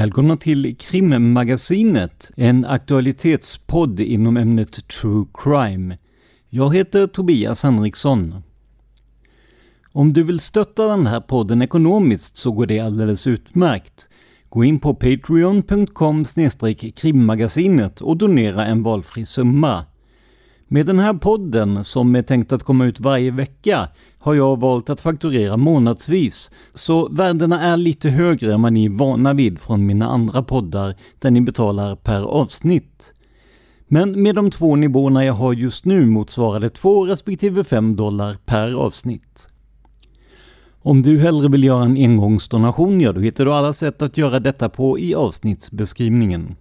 Välkomna till Krimmagasinet, en aktualitetspodd inom ämnet true crime. Jag heter Tobias Henriksson. Om du vill stötta den här podden ekonomiskt så går det alldeles utmärkt. Gå in på patreon.com krimmagasinet och donera en valfri summa. Med den här podden, som är tänkt att komma ut varje vecka, har jag valt att fakturera månadsvis, så värdena är lite högre än vad ni är vana vid från mina andra poddar, där ni betalar per avsnitt. Men med de två nivåerna jag har just nu motsvarar det 2 respektive 5 dollar per avsnitt. Om du hellre vill göra en engångsdonation, ja då hittar du alla sätt att göra detta på i avsnittsbeskrivningen.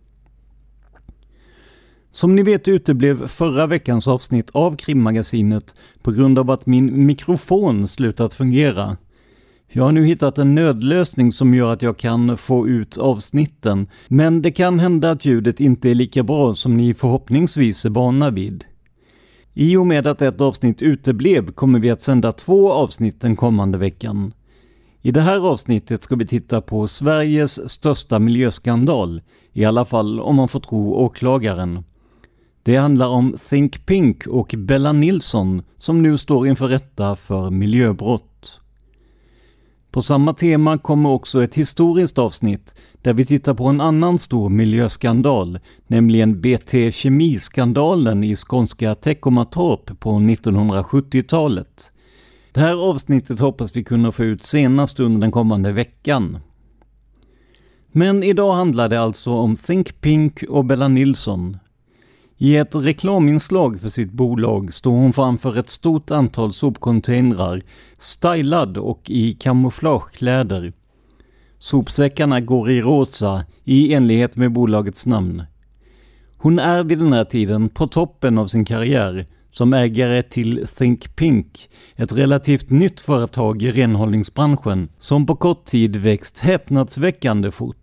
Som ni vet uteblev förra veckans avsnitt av krimmagasinet på grund av att min mikrofon slutat fungera. Jag har nu hittat en nödlösning som gör att jag kan få ut avsnitten, men det kan hända att ljudet inte är lika bra som ni förhoppningsvis är vana vid. I och med att ett avsnitt uteblev kommer vi att sända två avsnitt den kommande veckan. I det här avsnittet ska vi titta på Sveriges största miljöskandal, i alla fall om man får tro åklagaren. Det handlar om Think Pink och Bella Nilsson som nu står inför rätta för miljöbrott. På samma tema kommer också ett historiskt avsnitt där vi tittar på en annan stor miljöskandal, nämligen BT Kemiskandalen i skånska Teckomatorp på 1970-talet. Det här avsnittet hoppas vi kunna få ut senast under den kommande veckan. Men idag handlar det alltså om Think Pink och Bella Nilsson, i ett reklaminslag för sitt bolag står hon framför ett stort antal sopcontainrar, stylad och i kamouflagekläder. Sopsäckarna går i rosa, i enlighet med bolagets namn. Hon är vid den här tiden på toppen av sin karriär som ägare till Think Pink, ett relativt nytt företag i renhållningsbranschen som på kort tid växt häpnadsväckande fort.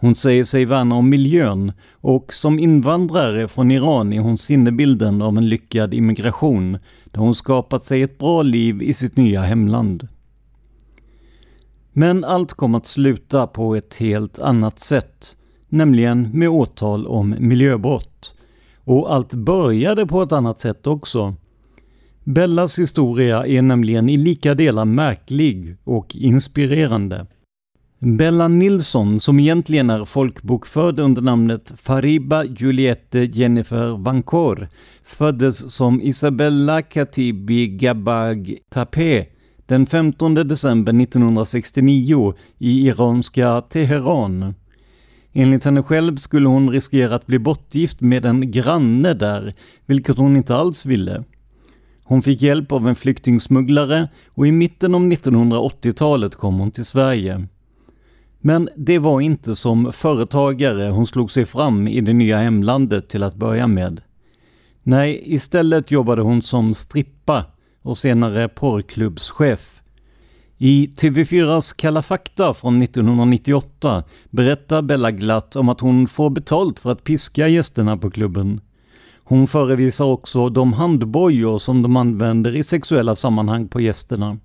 Hon säger sig värna om miljön och som invandrare från Iran är hon sinnebilden av en lyckad immigration där hon skapat sig ett bra liv i sitt nya hemland. Men allt kom att sluta på ett helt annat sätt, nämligen med åtal om miljöbrott. Och allt började på ett annat sätt också. Bellas historia är nämligen i lika delar märklig och inspirerande. Bella Nilsson, som egentligen är folkbokförd under namnet Fariba Juliette Jennifer Vancor, föddes som Isabella Katibi Gabag Tapé den 15 december 1969 i iranska Teheran. Enligt henne själv skulle hon riskera att bli bortgift med en granne där, vilket hon inte alls ville. Hon fick hjälp av en flyktingsmugglare och i mitten av 1980-talet kom hon till Sverige. Men det var inte som företagare hon slog sig fram i det nya hemlandet till att börja med. Nej, istället jobbade hon som strippa och senare porrklubbschef. I TV4s Kalla fakta från 1998 berättar Bella glatt om att hon får betalt för att piska gästerna på klubben. Hon förevisar också de handbojor som de använder i sexuella sammanhang på gästerna.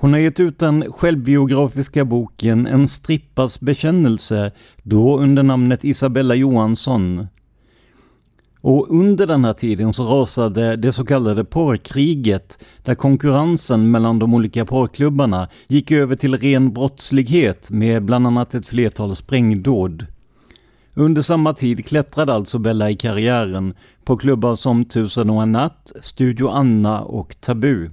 Hon har gett ut den självbiografiska boken En strippas bekännelse, då under namnet Isabella Johansson. Och under den här tiden så rasade det så kallade porrkriget, där konkurrensen mellan de olika porrklubbarna gick över till ren brottslighet med bland annat ett flertal sprängdåd. Under samma tid klättrade alltså Bella i karriären på klubbar som Tusen och en natt, Studio Anna och Tabu.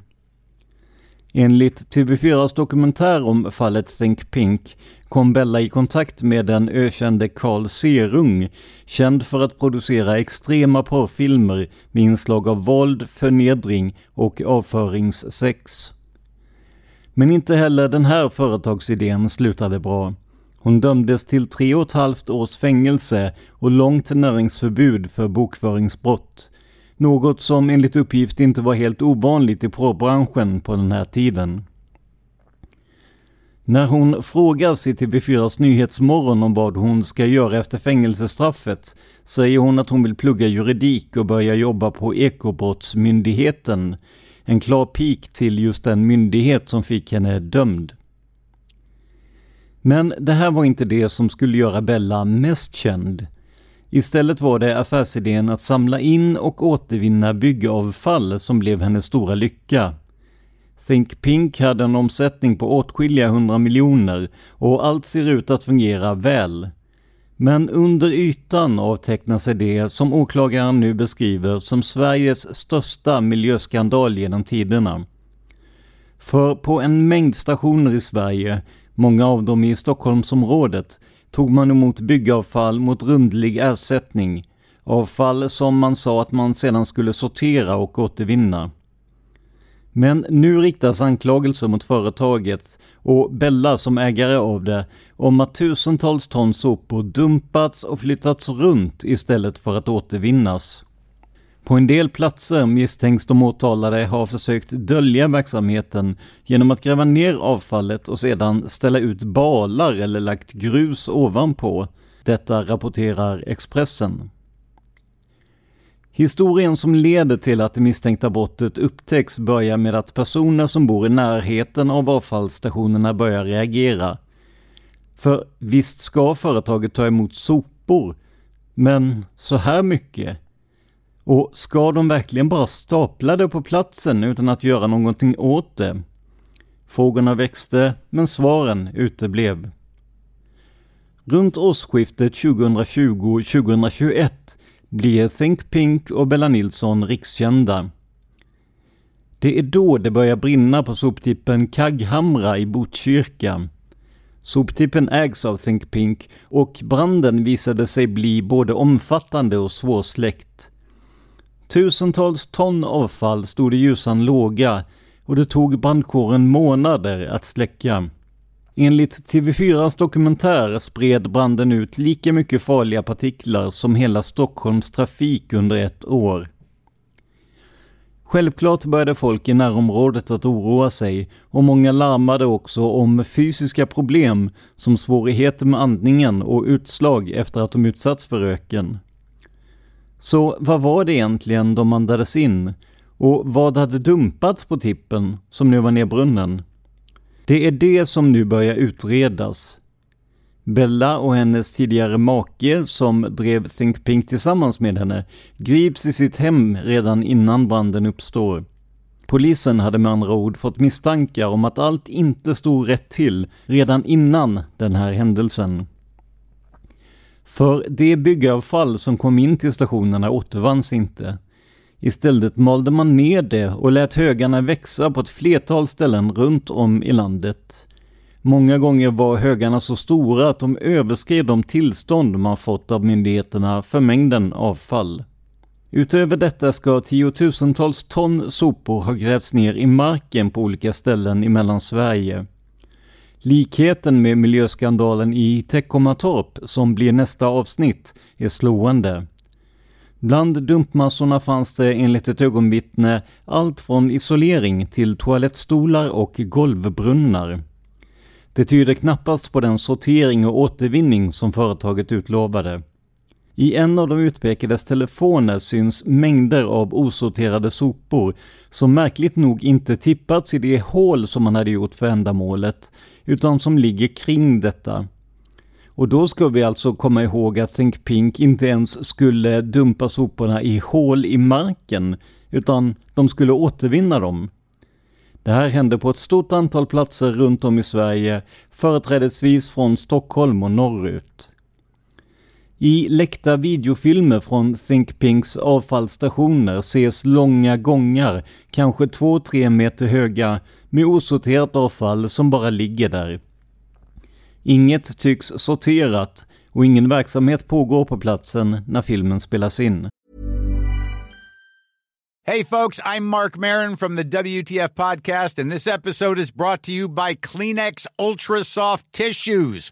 Enligt TV4s dokumentär om fallet Think Pink kom Bella i kontakt med den ökände Carl Serung, känd för att producera extrema porrfilmer med inslag av våld, förnedring och avföringssex. Men inte heller den här företagsidén slutade bra. Hon dömdes till tre och ett halvt års fängelse och långt näringsförbud för bokföringsbrott. Något som enligt uppgift inte var helt ovanligt i porrbranschen på den här tiden. När hon frågas i TV4s Nyhetsmorgon om vad hon ska göra efter fängelsestraffet säger hon att hon vill plugga juridik och börja jobba på Ekobrottsmyndigheten. En klar pik till just den myndighet som fick henne dömd. Men det här var inte det som skulle göra Bella mest känd. Istället var det affärsidén att samla in och återvinna byggavfall som blev hennes stora lycka. Think Pink hade en omsättning på åtskilliga hundra miljoner och allt ser ut att fungera väl. Men under ytan avtecknar sig det som åklagaren nu beskriver som Sveriges största miljöskandal genom tiderna. För på en mängd stationer i Sverige, många av dem i Stockholmsområdet, tog man emot byggavfall mot rundlig ersättning. Avfall som man sa att man sedan skulle sortera och återvinna. Men nu riktas anklagelser mot företaget och Bella som ägare av det om att tusentals ton sopor dumpats och flyttats runt istället för att återvinnas. På en del platser misstänks de åtalade ha försökt dölja verksamheten genom att gräva ner avfallet och sedan ställa ut balar eller lagt grus ovanpå. Detta rapporterar Expressen. Historien som leder till att det misstänkta brottet upptäcks börjar med att personer som bor i närheten av avfallsstationerna börjar reagera. För visst ska företaget ta emot sopor, men så här mycket? Och ska de verkligen bara stapla det på platsen utan att göra någonting åt det? Frågorna växte, men svaren uteblev. Runt årsskiftet 2020-2021 blir Think Pink och Bella Nilsson rikskända. Det är då det börjar brinna på soptippen Kagghamra i Botkyrka. Soptippen ägs av Think Pink och branden visade sig bli både omfattande och svårsläckt. Tusentals ton avfall stod i ljusan låga och det tog brandkåren månader att släcka. Enligt TV4s dokumentär spred branden ut lika mycket farliga partiklar som hela Stockholms trafik under ett år. Självklart började folk i närområdet att oroa sig och många larmade också om fysiska problem som svårigheter med andningen och utslag efter att de utsatts för röken. Så vad var det egentligen de andades in? Och vad hade dumpats på tippen som nu var nedbrunnen? Det är det som nu börjar utredas. Bella och hennes tidigare make, som drev Think Pink tillsammans med henne, grips i sitt hem redan innan branden uppstår. Polisen hade med andra ord fått misstankar om att allt inte stod rätt till redan innan den här händelsen. För det byggavfall som kom in till stationerna återvanns inte. Istället malde man ner det och lät högarna växa på ett flertal ställen runt om i landet. Många gånger var högarna så stora att de överskred de tillstånd man fått av myndigheterna för mängden avfall. Utöver detta ska tiotusentals ton sopor ha grävts ner i marken på olika ställen i Mellansverige. Likheten med miljöskandalen i Teckomatorp, som blir nästa avsnitt, är slående. Bland dumpmassorna fanns det enligt ett ögonvittne allt från isolering till toalettstolar och golvbrunnar. Det tyder knappast på den sortering och återvinning som företaget utlovade. I en av de utpekades telefoner syns mängder av osorterade sopor som märkligt nog inte tippats i det hål som man hade gjort för ändamålet, utan som ligger kring detta. Och då ska vi alltså komma ihåg att Think Pink inte ens skulle dumpa soporna i hål i marken, utan de skulle återvinna dem. Det här hände på ett stort antal platser runt om i Sverige, företrädesvis från Stockholm och norrut. I läckta videofilmer från Think Pinks avfallsstationer ses långa gångar, kanske 2-3 meter höga, med osorterat avfall som bara ligger där. Inget tycks sorterat och ingen verksamhet pågår på platsen när filmen spelas in. Hey folks, I'm Mark Marin from the WTF podcast and this episode is brought to you by Kleenex Ultra Soft Tissues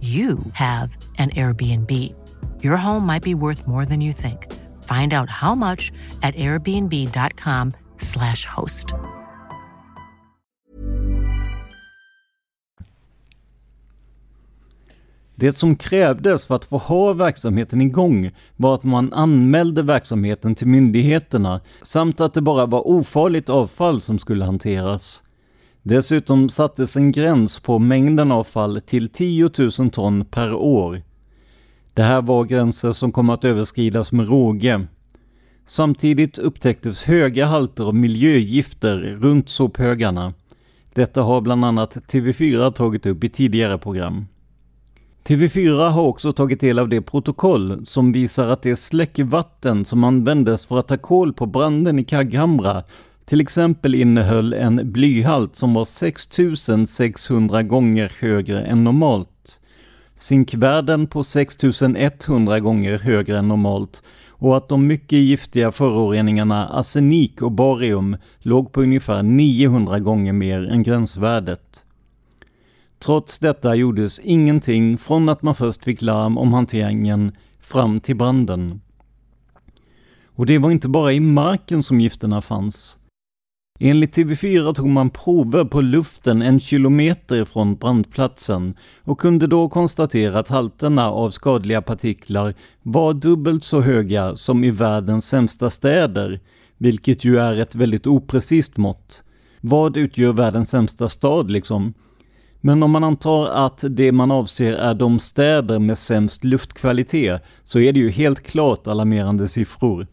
you have an Airbnb. Your home might be worth more than you think. Find out how much at airbnb.com/slash host. Det som krävdes för att få ha verksamheten igång var att man anmälde verksamheten till myndigheterna samt att det bara var ofarligt avfall som skulle hanteras. Dessutom sattes en gräns på mängden avfall till 10 000 ton per år. Det här var gränser som kom att överskridas med råge. Samtidigt upptäcktes höga halter av miljögifter runt sophögarna. Detta har bland annat TV4 tagit upp i tidigare program. TV4 har också tagit del av det protokoll som visar att det släckvatten som användes för att ta koll på branden i Kagghamra till exempel innehöll en blyhalt som var 6600 gånger högre än normalt. zinkvärden på 6100 gånger högre än normalt och att de mycket giftiga föroreningarna arsenik och barium låg på ungefär 900 gånger mer än gränsvärdet. Trots detta gjordes ingenting från att man först fick larm om hanteringen fram till branden. Och det var inte bara i marken som gifterna fanns. Enligt TV4 tog man prover på luften en kilometer från brandplatsen och kunde då konstatera att halterna av skadliga partiklar var dubbelt så höga som i världens sämsta städer, vilket ju är ett väldigt oprecist mått. Vad utgör världens sämsta stad liksom? Men om man antar att det man avser är de städer med sämst luftkvalitet så är det ju helt klart alarmerande siffror.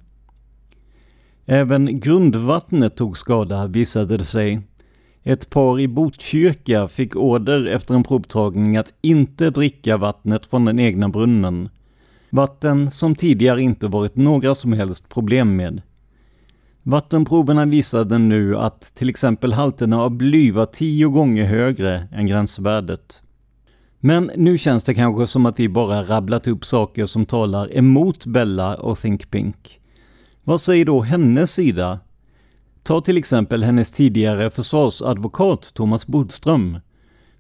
Även grundvattnet tog skada visade det sig. Ett par i Botkyrka fick order efter en provtagning att inte dricka vattnet från den egna brunnen. Vatten som tidigare inte varit några som helst problem med. Vattenproverna visade nu att till exempel halterna av bly var tio gånger högre än gränsvärdet. Men nu känns det kanske som att vi bara rabblat upp saker som talar emot Bella och Think Pink. Vad säger då hennes sida? Ta till exempel hennes tidigare försvarsadvokat Thomas Bodström.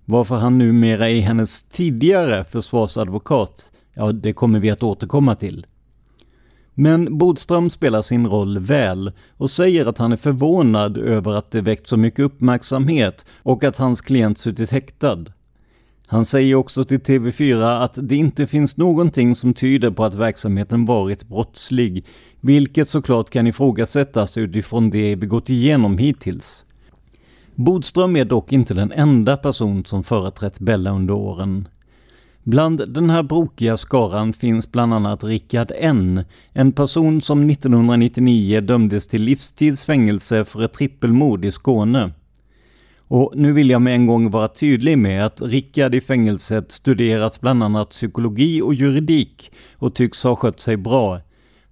Varför han numera är hennes tidigare försvarsadvokat, ja det kommer vi att återkomma till. Men Bodström spelar sin roll väl och säger att han är förvånad över att det väckt så mycket uppmärksamhet och att hans klient suttit häktad. Han säger också till TV4 att det inte finns någonting som tyder på att verksamheten varit brottslig, vilket såklart kan ifrågasättas utifrån det vi gått igenom hittills. Bodström är dock inte den enda person som företrätt Bella under åren. Bland den här brokiga skaran finns bland annat Rickard N, en person som 1999 dömdes till livstidsfängelse för ett trippelmord i Skåne. Och nu vill jag med en gång vara tydlig med att Rickard i fängelset studerat bland annat psykologi och juridik och tycks ha skött sig bra.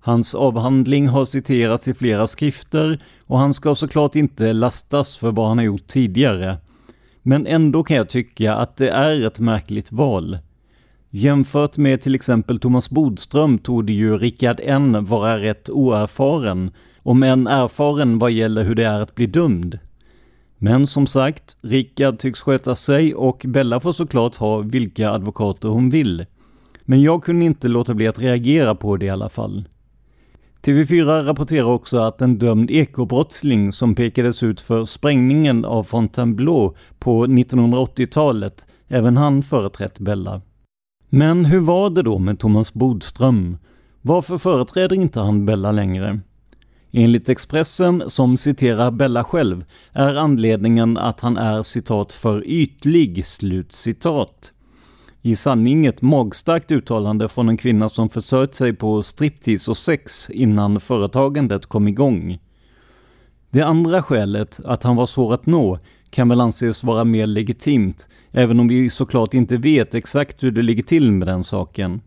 Hans avhandling har citerats i flera skrifter och han ska såklart inte lastas för vad han har gjort tidigare. Men ändå kan jag tycka att det är ett märkligt val. Jämfört med till exempel Thomas Bodström tog det ju Rickard N vara rätt oerfaren, om än erfaren vad gäller hur det är att bli dömd. Men som sagt, Rickard tycks sköta sig och Bella får såklart ha vilka advokater hon vill. Men jag kunde inte låta bli att reagera på det i alla fall. TV4 rapporterar också att en dömd ekobrottsling som pekades ut för sprängningen av Fontainebleau på 1980-talet, även han företrätt Bella. Men hur var det då med Thomas Bodström? Varför företräder inte han Bella längre? Enligt Expressen, som citerar Bella själv, är anledningen att han är citat för ytlig, slut citat. I sanning ett magstarkt uttalande från en kvinna som försörjt sig på striptease och sex innan företagandet kom igång. Det andra skälet, att han var svår att nå, kan väl anses vara mer legitimt, även om vi såklart inte vet exakt hur det ligger till med den saken.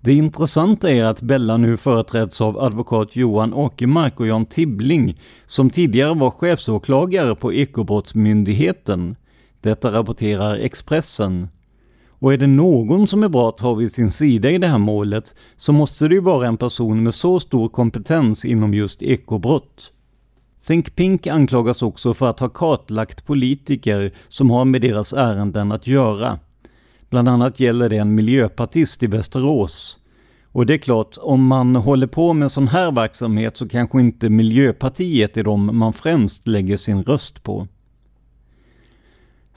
Det intressanta är att Bella nu företräds av advokat Johan Åkermark och Jan Tibbling, som tidigare var chefsåklagare på Ekobrottsmyndigheten. Detta rapporterar Expressen. Och är det någon som är bra att ha vid sin sida i det här målet så måste det ju vara en person med så stor kompetens inom just ekobrott. Think Pink anklagas också för att ha kartlagt politiker som har med deras ärenden att göra. Bland annat gäller det en miljöpartist i Västerås. Och det är klart, om man håller på med sån här verksamhet så kanske inte Miljöpartiet är de man främst lägger sin röst på.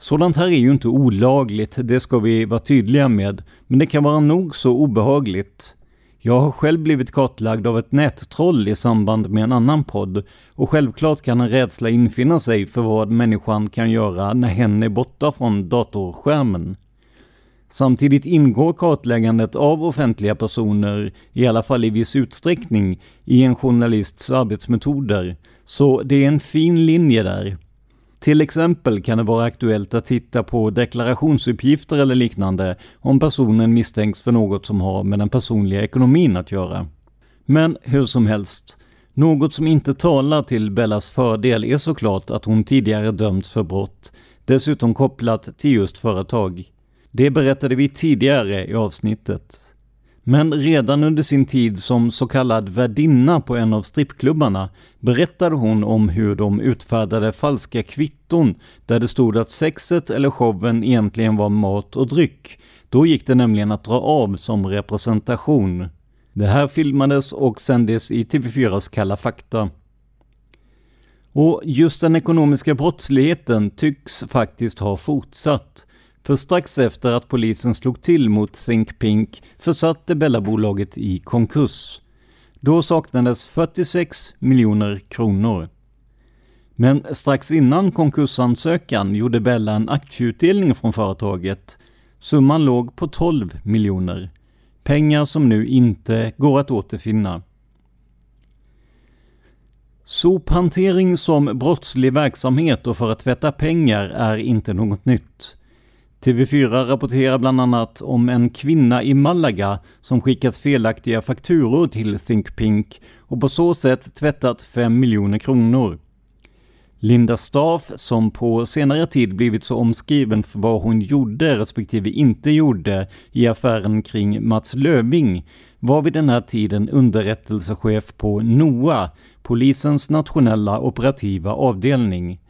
Sådant här är ju inte olagligt, det ska vi vara tydliga med, men det kan vara nog så obehagligt. Jag har själv blivit kartlagd av ett nättroll i samband med en annan podd och självklart kan en rädsla infinna sig för vad människan kan göra när hen är borta från datorskärmen. Samtidigt ingår kartläggandet av offentliga personer, i alla fall i viss utsträckning, i en journalists arbetsmetoder, så det är en fin linje där. Till exempel kan det vara aktuellt att titta på deklarationsuppgifter eller liknande om personen misstänks för något som har med den personliga ekonomin att göra. Men hur som helst, något som inte talar till Bellas fördel är såklart att hon tidigare dömts för brott, dessutom kopplat till just företag. Det berättade vi tidigare i avsnittet. Men redan under sin tid som så kallad värdinna på en av strippklubbarna berättade hon om hur de utfärdade falska kvitton där det stod att sexet eller showen egentligen var mat och dryck. Då gick det nämligen att dra av som representation. Det här filmades och sändes i TV4s Kalla fakta. Och just den ekonomiska brottsligheten tycks faktiskt ha fortsatt. För strax efter att polisen slog till mot Think Pink försatte Bella-bolaget i konkurs. Då saknades 46 miljoner kronor. Men strax innan konkursansökan gjorde Bella en aktieutdelning från företaget. Summan låg på 12 miljoner. Pengar som nu inte går att återfinna. Sophantering som brottslig verksamhet och för att tvätta pengar är inte något nytt. TV4 rapporterar bland annat om en kvinna i Malaga som skickat felaktiga fakturor till Think Pink och på så sätt tvättat 5 miljoner kronor. Linda Staff, som på senare tid blivit så omskriven för vad hon gjorde respektive inte gjorde i affären kring Mats Löving, var vid den här tiden underrättelsechef på NOA, polisens nationella operativa avdelning.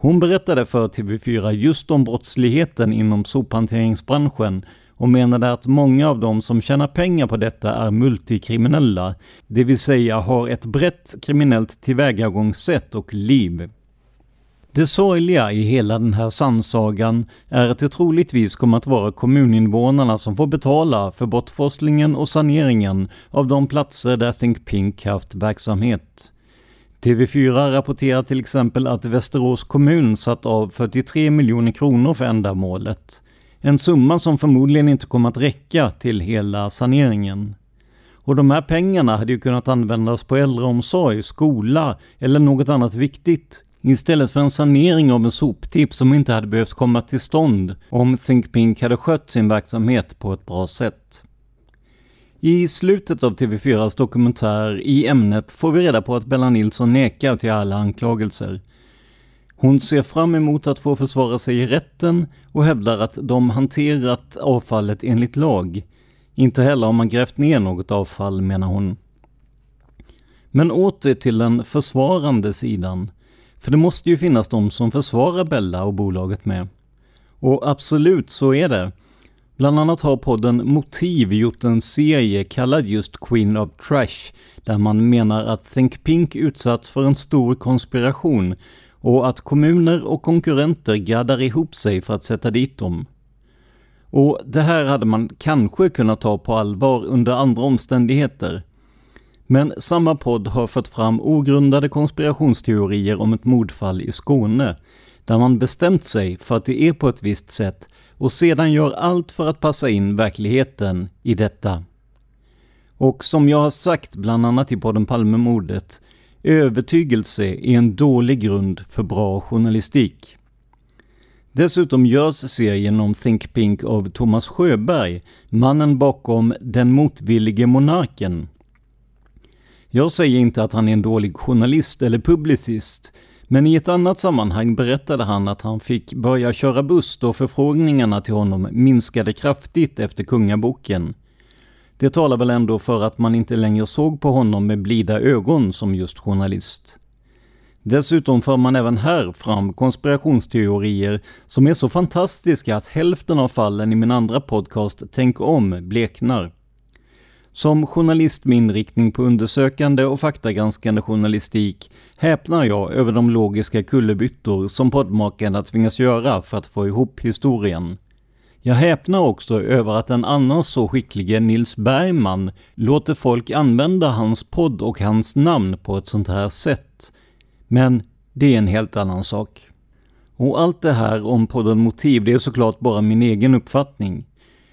Hon berättade för TV4 just om brottsligheten inom sophanteringsbranschen och menade att många av dem som tjänar pengar på detta är multikriminella, det vill säga har ett brett kriminellt tillvägagångssätt och liv. Det sorgliga i hela den här sannsagan är att det troligtvis kommer att vara kommuninvånarna som får betala för bortforslingen och saneringen av de platser där Think Pink haft verksamhet. TV4 rapporterar till exempel att Västerås kommun satt av 43 miljoner kronor för ändamålet. En summa som förmodligen inte kommer att räcka till hela saneringen. Och de här pengarna hade ju kunnat användas på äldreomsorg, skola eller något annat viktigt Istället för en sanering av en soptipp som inte hade behövt komma till stånd om Think Pink hade skött sin verksamhet på ett bra sätt. I slutet av TV4s dokumentär i ämnet får vi reda på att Bella Nilsson nekar till alla anklagelser. Hon ser fram emot att få försvara sig i rätten och hävdar att de hanterat avfallet enligt lag. Inte heller har man grävt ner något avfall, menar hon. Men åter till den försvarande sidan. För det måste ju finnas de som försvarar Bella och bolaget med. Och absolut, så är det. Bland annat har podden Motiv gjort en serie kallad just Queen of Trash, där man menar att Think Pink utsatts för en stor konspiration och att kommuner och konkurrenter gaddar ihop sig för att sätta dit dem. Och det här hade man kanske kunnat ta på allvar under andra omständigheter. Men samma podd har fört fram ogrundade konspirationsteorier om ett mordfall i Skåne, där man bestämt sig för att det är på ett visst sätt och sedan gör allt för att passa in verkligheten i detta. Och som jag har sagt bland annat i podden Palmemordet, övertygelse är en dålig grund för bra journalistik. Dessutom görs serien om Think Pink av Thomas Sjöberg, mannen bakom Den motvillige monarken. Jag säger inte att han är en dålig journalist eller publicist, men i ett annat sammanhang berättade han att han fick börja köra buss då förfrågningarna till honom minskade kraftigt efter kungaboken. Det talar väl ändå för att man inte längre såg på honom med blida ögon som just journalist. Dessutom för man även här fram konspirationsteorier som är så fantastiska att hälften av fallen i min andra podcast Tänk om bleknar. Som journalist med inriktning på undersökande och faktagranskande journalistik häpnar jag över de logiska kullerbyttor som poddmakarna tvingas göra för att få ihop historien. Jag häpnar också över att den annars så skicklige Nils Bergman låter folk använda hans podd och hans namn på ett sånt här sätt. Men det är en helt annan sak. Och allt det här om podden Motiv, det är såklart bara min egen uppfattning.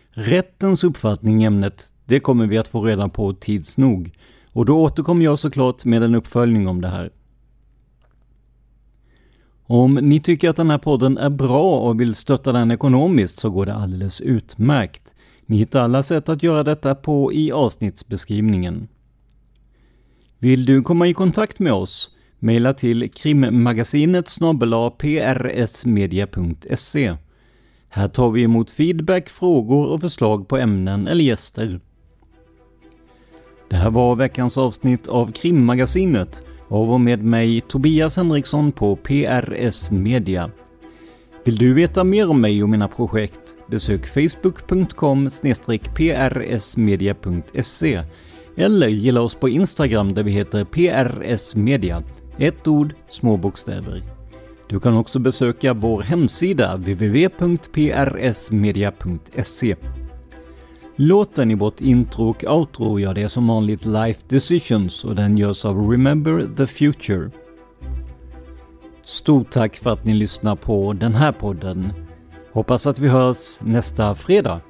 Rättens uppfattning i ämnet, det kommer vi att få reda på tids nog. Och då återkommer jag såklart med en uppföljning om det här. Om ni tycker att den här podden är bra och vill stötta den ekonomiskt så går det alldeles utmärkt. Ni hittar alla sätt att göra detta på i avsnittsbeskrivningen. Vill du komma i kontakt med oss? Maila till krimmagasinet prsmedia.se Här tar vi emot feedback, frågor och förslag på ämnen eller gäster. Det här var veckans avsnitt av Krimmagasinet av och med mig Tobias Henriksson på PRS Media. Vill du veta mer om mig och mina projekt? Besök facebook.com prsmedia.se eller gilla oss på Instagram där vi heter PRS Media. Ett ord, små bokstäver. Du kan också besöka vår hemsida www.prsmedia.se. Låten i vårt intro och outro, gör det är som vanligt Life Decisions och den görs av Remember the Future. Stort tack för att ni lyssnar på den här podden. Hoppas att vi hörs nästa fredag.